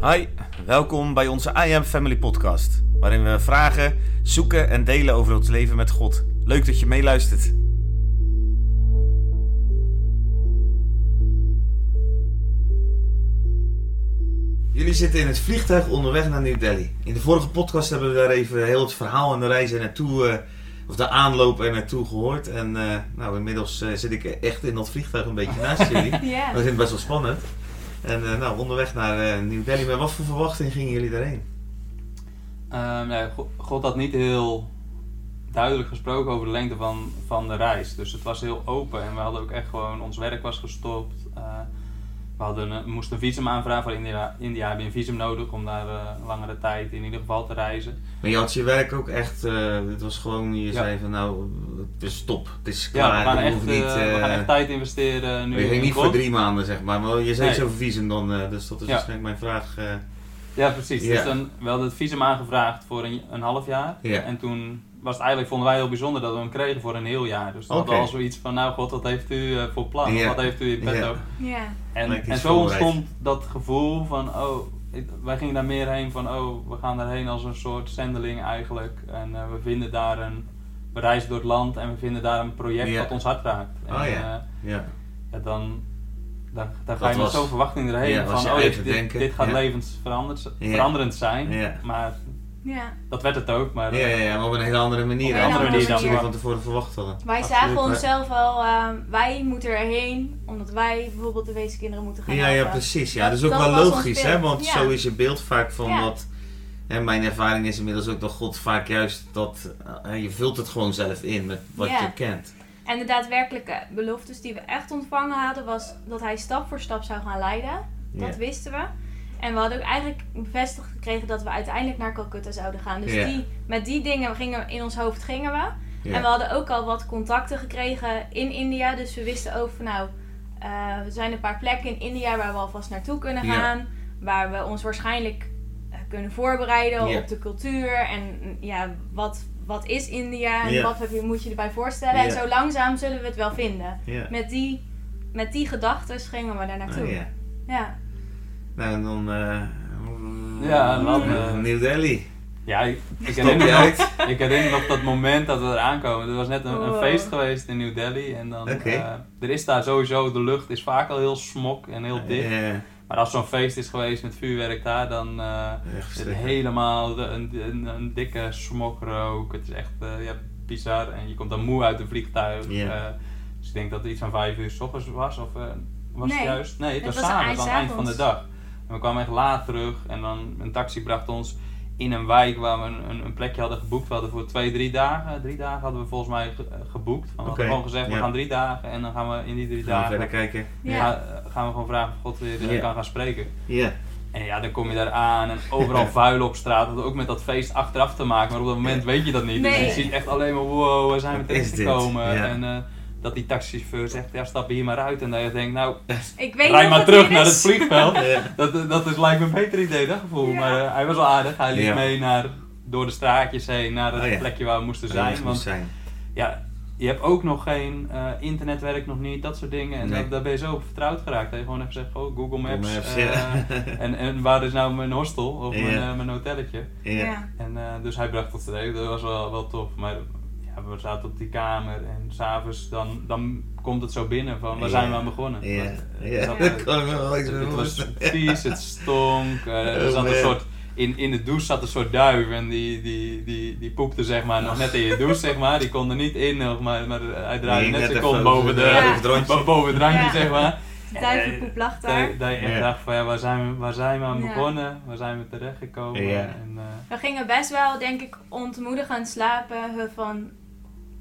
Hi, welkom bij onze I Am Family podcast, waarin we vragen, zoeken en delen over ons leven met God. Leuk dat je meeluistert. Jullie zitten in het vliegtuig onderweg naar New Delhi. In de vorige podcast hebben we daar even heel het verhaal en de reis er naartoe, eh, of de aanloop er naartoe gehoord. En eh, nou, inmiddels eh, zit ik echt in dat vliegtuig een beetje naast jullie. Ja. Dat is best wel spannend. En eh, nou, onderweg naar eh, New Delhi. Met wat voor verwachting gingen jullie daarheen? Ehm, ja, God, God had niet heel duidelijk gesproken over de lengte van, van de reis. Dus het was heel open en we hadden ook echt gewoon, ons werk was gestopt. Eh, we, hadden, een- we moesten een visum aanvragen voor India. India heb je een visum nodig om daar eh, langere tijd in ieder geval te reizen. Maar je had je werk ook echt, eh het was gewoon, je Ja. zei van nou, het is stop, het is Ja, klaar, we gaan, we echt, hoeven niet... eh, we gaan eh, echt tijd investeren nu je ging in niet voor drie maanden zeg maar, maar je zei Nee. iets over visum dan, eh, dus dat is Ja. waarschijnlijk mijn vraag. eh. Ja, precies. Dus dan, we hadden het visum aangevraagd voor een, een half jaar. Ja. En toen was het eigenlijk, vonden wij heel bijzonder dat we hem kregen voor een heel jaar. Dus we hadden Oké. al zoiets van, nou god, wat heeft u eh, voor plan? Wat heeft u in petto? Ja. En, en zo ontstond dat gevoel van, oh, ik- wij gingen daar meer heen van, oh, we gaan daarheen als een soort zendeling eigenlijk. En eh, we vinden daar een, we reizen door het land en we vinden daar een project Ja. wat ons hart raakt. En, Oh ja. eh, Ja. ja, dan, dan, dan ga Dat je met zo'n verwachting erheen ja, van, oh, dit, gaat levensveranderend veranderend zijn. Maar ja. dat werd het ook. Maar, Ja, ja, ja, maar op een hele andere manier. Op een andere manier dan we van tevoren verwacht hadden. Wij Absoluut, zagen onszelf wel, ehm, wij moeten erheen, omdat wij bijvoorbeeld de weeskinderen moeten gaan Ja, ja, helpen. precies. Ja, Dat- dat is ook dat wel logisch, hè? Want Ja. zo is je beeld vaak van Ja. wat. Hè, mijn ervaring is inmiddels ook dat God vaak juist dat. eh, je vult het gewoon zelf in met wat Ja. je kent. En de daadwerkelijke beloftes die we echt ontvangen hadden, was dat hij stap voor stap zou gaan leiden. Dat Ja. wisten we. En we hadden ook eigenlijk bevestigd gekregen dat we uiteindelijk naar Calcutta zouden gaan. Dus Ja. die, met die dingen gingen, in ons hoofd gingen we. Ja. En we hadden ook al wat contacten gekregen in India. Dus we wisten ook van nou, eh, er zijn een paar plekken in India waar we alvast naartoe kunnen Ja. gaan. Waar we ons waarschijnlijk eh, kunnen voorbereiden Ja. op de cultuur. En mm, ja, wat, wat is India en wat heb je, moet je erbij voorstellen. En zo langzaam zullen we het wel vinden. Met die, met die gedachten gingen we daar naartoe. Oh, ja. Nou, en dan. eh Ja, en dan, eh, eh, New Delhi. Ja, ik, ik, herinner me nog, ik herinner me nog dat moment dat we eraan komen. Er was net een, feest geweest in New Delhi. En dan, Oké. eh, er is daar sowieso, de lucht is vaak al heel smok en heel dicht. Ja, Maar als zo'n feest is geweest met vuurwerk daar, dan eh, is het helemaal de- een, een, een dikke smokrook. Het is echt eh, ja, bizar. En je komt dan moe uit een vliegtuig. Ja. Eh, dus ik denk dat het iets van vijf uur s ochtends was. Of eh, was het juist? Nee, het het was was s'avonds aan het eind van de dag. En we kwamen echt laat terug. En dan een taxi bracht ons in een wijk waar we een, een, een plekje hadden geboekt. We hadden voor twee, drie dagen. Drie dagen hadden we volgens mij ge- eh, geboekt. Van, we hadden gewoon gezegd, we gaan drie dagen. En dan gaan we in die drie Gaan we dagen verder kijken. Ja. gaan, gaan we gewoon vragen of God weer eh, Ja. kan gaan spreken. Ja. En ja, dan kom je daar aan en overal vuil op straat. Dat had ook met dat feest achteraf te maken, maar op dat moment weet je dat niet. Dus je ziet echt alleen maar, wow, waar zijn we terecht gekomen? Ja. En eh, dat die taxichauffeur zegt, ja, stap hier maar uit. En dat je denkt, nou, Ik weet rij maar terug naar het vliegveld. Ja. dat, dat is lijkt me een beter idee, dat gevoel. Ja. Maar eh, hij was wel aardig. Hij liep Ja. mee naar, door de straatjes heen naar het Oh ja. plekje waar we moesten zijn. moest Want zijn. ja, je hebt ook nog geen eh internetwerk nog niet, dat soort dingen. En Nee. daar, daar ben je zo op vertrouwd geraakt. Dat je gewoon even zegt, oh, Google Maps. Google Maps, eh, ja. en, en waar is nou mijn hostel of Ja. mijn, mijn hotelletje? Ja. Ja. En eh, dus hij bracht ons erin, dat was wel, wel tof. Maar ja, we zaten op die kamer en s'avonds dan, dan komt het zo binnen van waar Ja. zijn we aan begonnen? Ja. Eh, Ja. dat- Dat kan ik me wel iets het, was vies, het stonk. eh, er Oh, zat een soort, in, in de douche zat een soort duif en die, die, die, die poepte zeg maar nog net in je douche zeg maar. Die kon er niet in nog, maar, maar hij draaide Nee, net zijn even kont boven, de, de- boven het randje Ja. zeg maar. De duivenpoep lag daar. dat je echt dacht van ja, waar zijn we, waar zijn we aan Ja. begonnen? Waar zijn we terechtgekomen? Ja. En, eh, We gingen best wel, denk ik, ontmoedigend slapen. Van,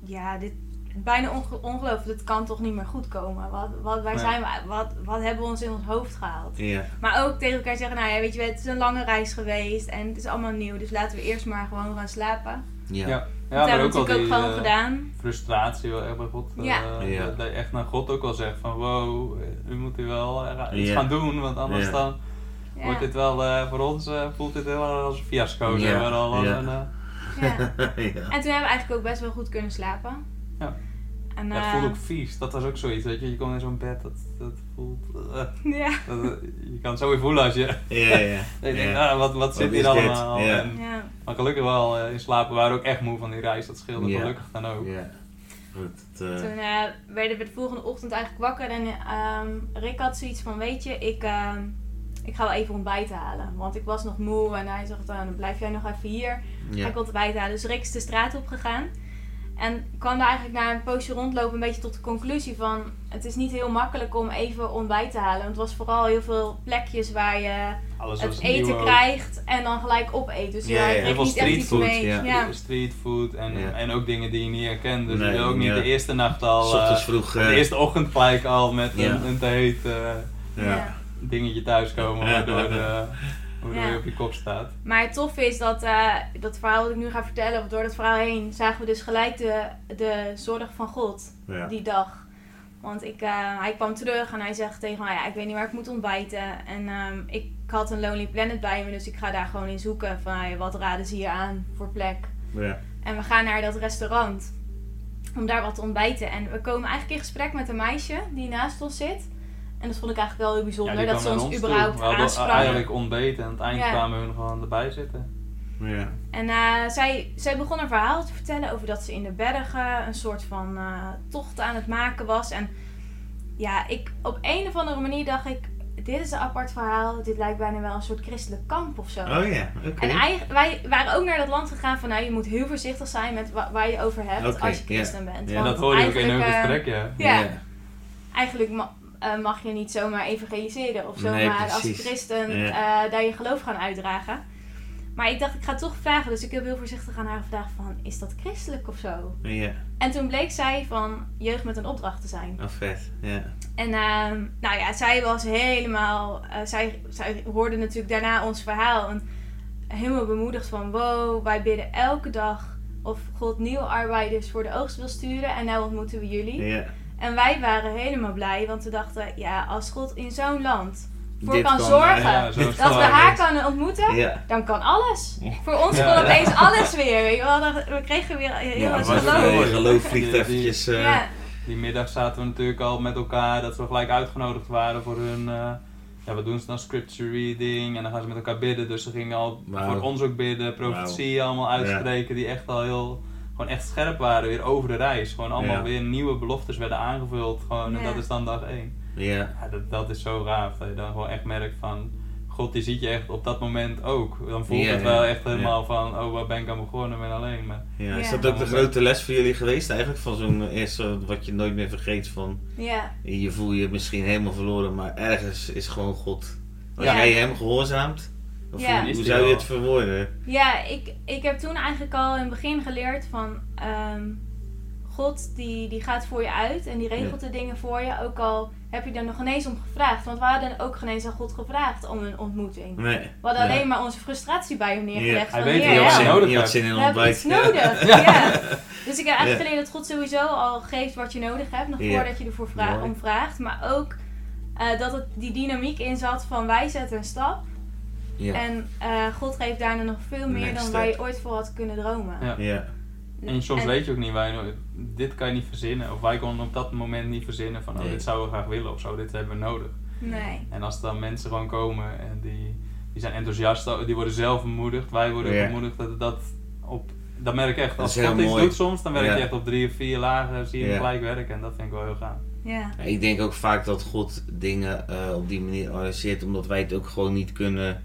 ja, dit bijna onge- ongelooflijk. Dit kan toch niet meer goed komen. Wat, wat, wij zijn, we- wat, wat hebben we ons in ons hoofd gehaald? Ja. Maar ook tegen elkaar zeggen, nou ja, weet je, het is een lange reis geweest. En het is allemaal nieuw. Dus laten we eerst maar gewoon gaan slapen. Ja. ja. Ja, dat maar hebben we natuurlijk die ook gewoon eh, gedaan. frustratie wel echt bij God. eh. Ja. Dat, dat je echt naar God ook wel zegt van wow, u moet u wel eh, iets Ja. gaan doen, want anders Ja. dan Ja. wordt dit wel eh, voor ons eh, voelt dit heel erg als een fiasco. Ja. zeg maar, al Ja. eh. En toen hebben we eigenlijk ook best wel goed kunnen slapen. Ja. En, Ja, het eh, voelt ook vies. Dat was ook zoiets, weet je. Je komt in zo'n bed, dat, dat voelt... eh, ja, dat, je kan het zo weer voelen als je... Ja, ja. je denkt, ja. ah, wat, wat zit Wat hier allemaal? Ja. En, ja. maar gelukkig wel eh, in slapen. We waren ook echt moe van die reis. Dat scheelde Ja. gelukkig dan ook. Ja. Eh, Toen eh, werden we de volgende ochtend eigenlijk wakker en ehm, Rick had zoiets van, weet je, ik, ehm, ik ga wel even ontbijten halen. Want ik was nog moe en hij zegt, "Nou, dan blijf jij nog even hier. ja. Ik wil ontbijt halen. Dus Rick is de straat op gegaan. En kwam daar eigenlijk na een poosje rondlopen een beetje tot de conclusie van... Het is niet heel makkelijk om even ontbijt te halen. Want het was vooral heel veel plekjes waar je Alles het eten ook. krijgt en dan gelijk opeet. Dus Ja, ja, ja. ik Heel veel streetfood, ja. Ja. Streetfood en, Ja. en ook dingen die je niet herkent. Dus Nee, je wil ook niet ja. de eerste nacht al... Eh, vroeg. de eerste ochtend gelijk al met Ja. een, een te heet eh, ja. Dingetje thuiskomen. Waardoor, eh, waardoor Ja. je op je kop staat. Maar het toffe is dat eh, dat verhaal wat ik nu ga vertellen, of door dat verhaal heen, zagen we dus gelijk de, de zorg van God Ja. die dag. Want ik, eh, hij kwam terug en hij zegt tegen mij, ja, ik weet niet waar ik moet ontbijten. En ehm, ik had een Lonely Planet bij me, dus ik ga daar gewoon in zoeken van hey, wat raden ze hier aan voor plek. Ja. En we gaan naar dat restaurant om daar wat te ontbijten. En we komen eigenlijk in gesprek met een meisje die naast ons zit. En dat vond ik eigenlijk wel heel bijzonder, dat ze ons toe. überhaupt We hadden aansprak. eigenlijk ontbeten en aan het eind Ja. kwamen hun gewoon erbij zitten. Ja. En eh, zij, zij begon een verhaal te vertellen over dat ze in de bergen een soort van eh, tocht aan het maken was. En ja, ik, op een of andere manier dacht ik, dit is een apart verhaal. Dit lijkt bijna wel een soort christelijk kamp of zo. Oh ja, oké. En eigen- wij waren ook naar dat land gegaan van, nou, je moet heel voorzichtig zijn met wa- waar je over hebt als je christen bent. Ja, dat hoorde je ook in hun eh, gesprek, ja. ja. Eigenlijk eh, mag je niet zomaar evangeliseren of Nee, zomaar als christen Ja. eh, daar je geloof gaan uitdragen. Maar ik dacht, ik ga toch vragen. Dus ik heb heel voorzichtig aan haar gevraagd van, is dat christelijk of zo? Ja, En toen bleek zij van jeugd met een opdracht te zijn. oh vet. Ja. En ehm, nou ja, zij was helemaal, eh, zij, zij hoorde natuurlijk daarna ons verhaal. En helemaal bemoedigd van, wow, wij bidden elke dag of God nieuwe arbeiders voor de oogst wil sturen. En nou ontmoeten we jullie. Ja. En wij waren helemaal blij, want we dachten, ja, als God in zo'n land voor Dit kan, kan, zorgen Ja, dat we haar kunnen ontmoeten, Ja. dan kan alles. Voor ons Ja. kon opeens alles weer. Weet je wel. Dan- We kregen weer heel Ja, wat geloof. geloof vliegt Die- die- eventjes... eh, Ja, Die middag zaten we natuurlijk al met elkaar, dat we gelijk uitgenodigd waren voor hun, eh, ja wat doen ze dan, scripture reading en dan gaan ze met elkaar bidden. Dus ze gingen al voor ons ook bidden, profetieën allemaal uitspreken die echt al heel, gewoon echt scherp waren weer over de reis. Gewoon allemaal Ja. weer nieuwe beloftes werden aangevuld gewoon en dat is dan dag één. Ja. Ja, dat, dat is zo gaaf, dat je dan gewoon echt merkt van, God die ziet je echt op dat moment ook. Dan voelt Ja, het ja. wel echt helemaal van, oh waar ben ik aan begonnen, ben alleen. Maar Ja, is dat ook de grote les voor jullie geweest eigenlijk? Van zo'n eerste, wat je nooit meer vergeet van... ja, Je voel je misschien helemaal verloren, maar ergens is gewoon God. Als Ja. jij hem gehoorzaamt, of Ja. hoe, zou je het verwoorden? ja ik, ik heb toen eigenlijk al in het begin geleerd van... ehm, God die, die gaat voor je uit en die regelt de dingen voor je. Ook al heb je er nog ineens om gevraagd. Want we hadden ook geen eens aan God gevraagd om een ontmoeting. Nee. We hadden Ja. alleen maar onze frustratie bij hem neergelegd. Hij van, weet Je wat nodig je had hebt. zin in We hebben iets ontbijt. nodig. Ja. Ja. Dus ik heb eigenlijk Ja. geleerd dat God sowieso al geeft wat je nodig hebt. Nog Ja. voordat je ervoor vra- Mooi. om vraagt. Maar ook eh, dat het die dynamiek in zat van wij zetten een stap. Ja. En eh, God geeft daarna nog veel meer Next dan step. waar je ooit voor had kunnen dromen. Ja. ja. En soms En- weet je ook niet, wij, dit kan je niet verzinnen. Of wij konden op dat moment niet verzinnen van, oh, Nee. dit zouden we graag willen of zo, dit hebben we nodig. Nee. En als dan mensen gewoon komen en die, die zijn enthousiast, die worden zelf bemoedigd, wij worden Ja. bemoedigd, dat, dat, op, dat merk ik echt. Als God iets mooi. doet soms, dan werk Ja. je echt op drie of vier lagen, zie je Ja. gelijk werken en dat vind ik wel heel gaaf. Ja. Ik denk ook vaak dat God dingen eh, op die manier organiseert, omdat wij het ook gewoon niet kunnen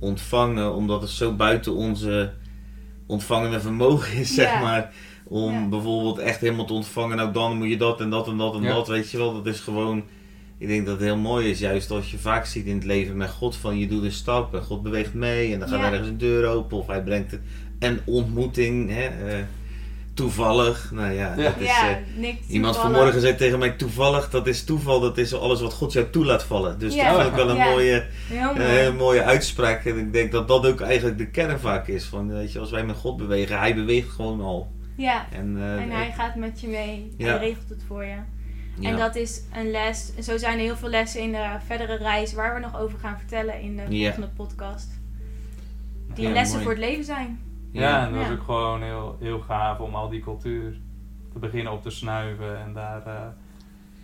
ontvangen, omdat het zo buiten onze ontvangende vermogen is, zeg maar. Om Ja. bijvoorbeeld echt helemaal te ontvangen, nou dan moet je dat en dat en dat en Ja. dat, weet je wel. Dat is gewoon, ik denk dat het heel mooi is, juist als je vaak ziet in het leven met God, van je doet een stap en God beweegt mee en dan gaat Ja. ergens een deur open of hij brengt een ontmoeting, hè, eh, toevallig. Nou ja, Ja. dat is... ja, eh, niks Iemand toevallig. vanmorgen zei tegen mij toevallig, dat is toeval, dat is alles wat God jou toe laat vallen. Dus Ja. dat vind ik wel een Ja. mooie, mooi. hele mooie uitspraak. En ik denk dat dat ook eigenlijk de kern vaak is. Van, weet je, als wij met God bewegen, hij beweegt gewoon al. Ja. En, eh, En hij gaat met je mee. Ja. Hij regelt het voor je. ja. En dat is een les. En zo zijn er heel veel lessen in de verdere reis waar we nog over gaan vertellen in de Ja. volgende podcast. Die Ja, lessen mooi. voor het leven zijn. Ja, en dat Ja. was ook gewoon heel, heel gaaf om al die cultuur te beginnen op te snuiven en daar eh,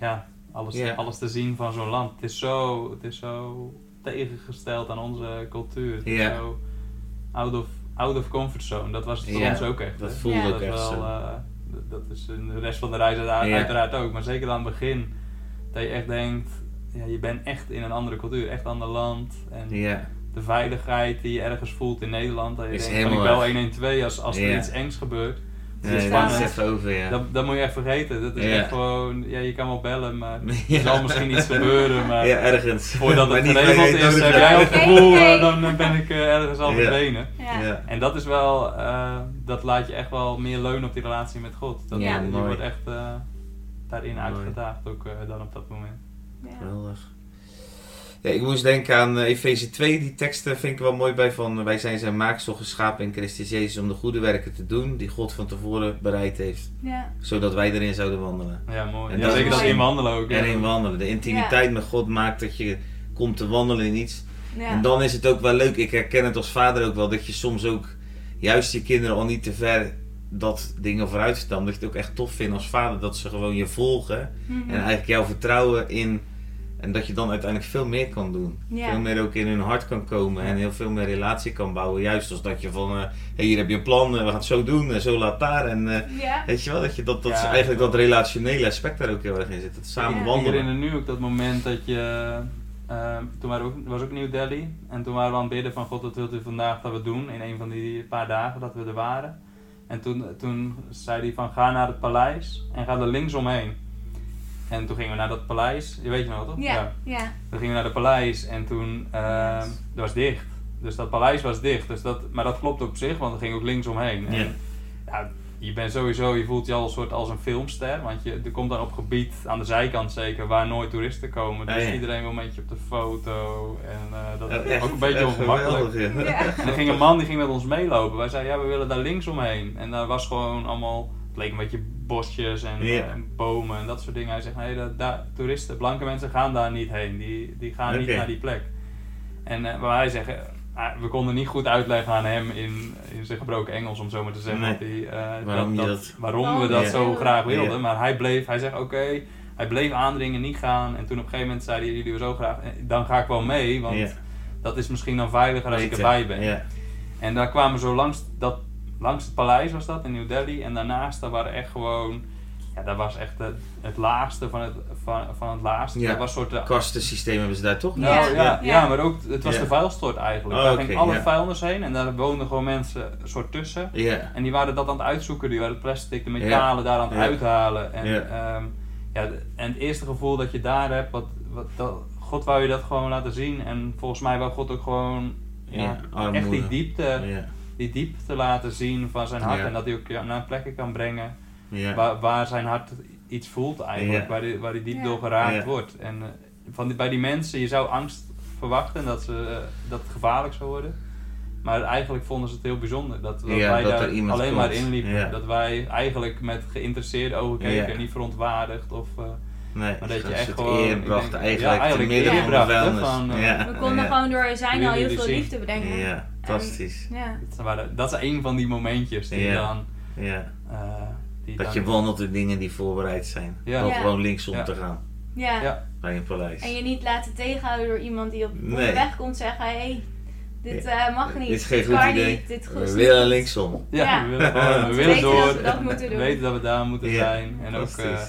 ja, alles, Ja. alles te zien van zo'n land. Het is zo, het is zo tegengesteld aan onze cultuur. Het is zo out of, out of comfort zone. Dat was het voor Ja, ons ook echt. dat hè. voelde Ja. ook Dat is echt wel, zo. eh, dat is in de rest van de reis uiteraard, Ja. uiteraard ook. Maar zeker aan het begin, dat je echt denkt, ja, je bent echt in een andere cultuur, echt een ander land. En Ja, de veiligheid die je ergens voelt in Nederland. Dat je Is denkt, van, ik bel weg. 112 als, als er Ja. iets engs gebeurt. nee, is dat spannend. is even over, ja. Dat, dat moet je echt vergeten. Dat is Ja. echt gewoon, ja, je kan wel bellen, maar Ja. er zal misschien iets gebeuren. Maar ja, ergens. voordat het geregeld je is, heb jij het gevoel, eh, dan ben ik eh, ergens al verdwenen. Ja. Ja. En dat is wel, eh, dat laat je echt wel meer leunen op die relatie met God. Dat, Ja. Je wordt echt daarin Mooi. uitgedaagd ook eh, dan op dat moment. Ja. Geweldig. Ja, ik moest denken aan eh, Efeze 2. Die teksten vind ik wel mooi bij van... Wij zijn zijn maaksel geschapen in Christus Jezus om de goede werken te doen... die God van tevoren bereid heeft. Ja. Zodat wij erin zouden wandelen. Ja, mooi. En ja, dat zeker is dat in wandelen ook. ja. Erin wandelen. De intimiteit met God maakt dat je komt te wandelen in iets. Ja. En dan is het ook wel leuk. Ik herken het als vader ook wel. Dat je soms ook juist je kinderen al niet te ver dat dingen vooruit staan. Dat je het ook echt tof vindt als vader. Dat ze gewoon je volgen. Mhm. En eigenlijk jouw vertrouwen in. En dat je dan uiteindelijk veel meer kan doen. Ja. Veel meer ook in hun hart kan komen. En heel veel meer relatie kan bouwen. Juist als dat je van. eh, hey, hier heb je een plan. eh, we gaan het zo doen. En zo laat daar. En eh, Ja. weet je wel. Dat, je dat, dat Ja, is eigenlijk dat relationele aspect daar ook heel erg in zit. Het samen Ja. Ik wandelen. herinner nu ook dat moment dat je. eh, toen waren we ook, was ook New Delhi. En toen waren we aan het bidden van God, wat wilt u vandaag dat we doen? In een van die paar dagen dat we er waren. En toen, toen zei hij van ga naar het paleis en ga er links omheen. En toen gingen we naar dat paleis. Je weet je nog toch? Ja. Ja. Toen gingen we naar het paleis en toen eh, Yes. dat was dicht. Dus dat paleis was dicht. Dus dat, maar dat klopt op zich, want er ging ook links omheen. En, Ja. ja, je bent sowieso, je voelt je al een soort als een filmster. Want je, er komt dan op gebied, aan de zijkant zeker, waar nooit toeristen komen. Dus Ah, ja. iedereen wil een beetje op de foto. En eh, dat is ook een beetje ongemakkelijk. geweldig, ja. Ja. En er ging een man die ging met ons meelopen. Wij zeiden, ja, we willen daar links omheen. En daar was gewoon allemaal, het leek een beetje bosjes en, eh, bomen en dat soort dingen. Hij zegt, nee, dat, daar, toeristen, blanke mensen gaan daar niet heen. Die, die gaan niet naar die plek. En eh, maar wij zeggen, ah, we konden niet goed uitleggen aan hem in, in zijn gebroken Engels, om zo maar te zeggen. Nee. wat hij, eh, Waarom dat- waarom we Waarom dat zo dat graag wilde. wilden. Maar hij bleef, hij zegt, oké. hij bleef aandringen, niet gaan. En toen op een gegeven moment zeiden jullie we zo graag, eh, dan ga ik wel mee. Want dat is misschien dan veiliger als ik erbij ben. Ja. En daar kwamen we zo langs, dat, langs het paleis was dat in New Delhi. En daarnaast, daar waren echt gewoon, ja, dat was echt het, het laagste van het, van, van het laagste. Ja. Dat was soort, eh, Kastensysteem hebben ze daar toch? nou, Ja. ja, ja, Ja. maar ook, het was Ja. de vuilstort eigenlijk. Oh, daar ging alle ja. vuilnis heen en daar woonden gewoon mensen een soort tussen. Ja. En die waren dat aan het uitzoeken, die waren het plastic, de metalen daar aan het Ja. uithalen. En, Ja. ehm, ja, de- en het eerste gevoel dat je daar hebt, wat, wat, dat, God wou je dat gewoon laten zien. En volgens mij wou God ook gewoon ja, Ja, armoede. echt die diepte, Ja. Die diepte laten zien van zijn hart. Ja. En dat hij ook ja, naar plekken kan brengen Ja. waar, waar zijn hart iets voelt eigenlijk. Ja. Waar, die, waar die diep Ja. door geraakt Ja. wordt. En eh, van die, bij die mensen, je zou angst verwachten dat, ze, eh, dat het gevaarlijk zou worden. Maar eigenlijk vonden ze het heel bijzonder dat, dat Ja, wij dat daar er iemand alleen komt. maar inliepen. Ja. Dat wij eigenlijk met geïnteresseerde ogen keken, Ja. niet verontwaardigd. Of, eh, Nee, maar dat je een echt gewoon... eer ik bracht denk- eigenlijk, ja, eigenlijk te midden van bracht, de hè, vuilnis. van, ja. We konden ja. gewoon door zijn al heel veel liefde bedenken. Ja, fantastisch. Ja. Dat, waren, dat is een van die momentjes die Ja. dan... Ja. eh, die Dat dan je wandelt in dingen die voorbereid zijn. Ja. gewoon linksom Ja. te gaan Ja. Ja. bij een paleis. En je niet laten tegenhouden door iemand die op Nee. onderweg komt zeggen: hé, hey, dit Ja. eh, mag niet. Dit is geen goed idee. Niet, dit We willen linksom. Ja, Ja. we willen, gewoon, we we willen weten door. dat we dat moeten doen. We weten dat we daar moeten Ja, zijn. En ook, eh,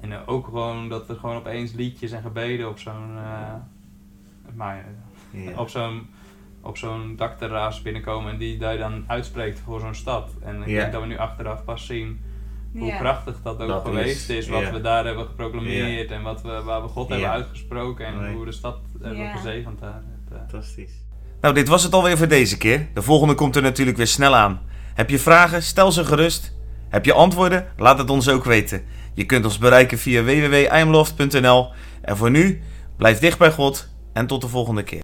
en ook gewoon dat er gewoon opeens liedjes en gebeden op zo'n... eh, maar, Ja. op zo'n op zo'n dakterras binnenkomen en die daar dan uitspreekt voor zo'n stad. En ik denk dat we nu achteraf pas zien hoe Ja. krachtig dat ook Dat geweest is, is, wat we daar hebben geproclameerd en wat we, waar we God hebben uitgesproken en Nee. hoe we de stad hebben gezegend daar. Het, eh, Fantastisch. Nou, dit was het alweer voor deze keer. De volgende komt er natuurlijk weer snel aan. Heb je vragen? Stel ze gerust. Heb je antwoorden? Laat het ons ook weten. Je kunt ons bereiken via www.imloft.nl. En voor nu, blijf dicht bij God en tot de volgende keer.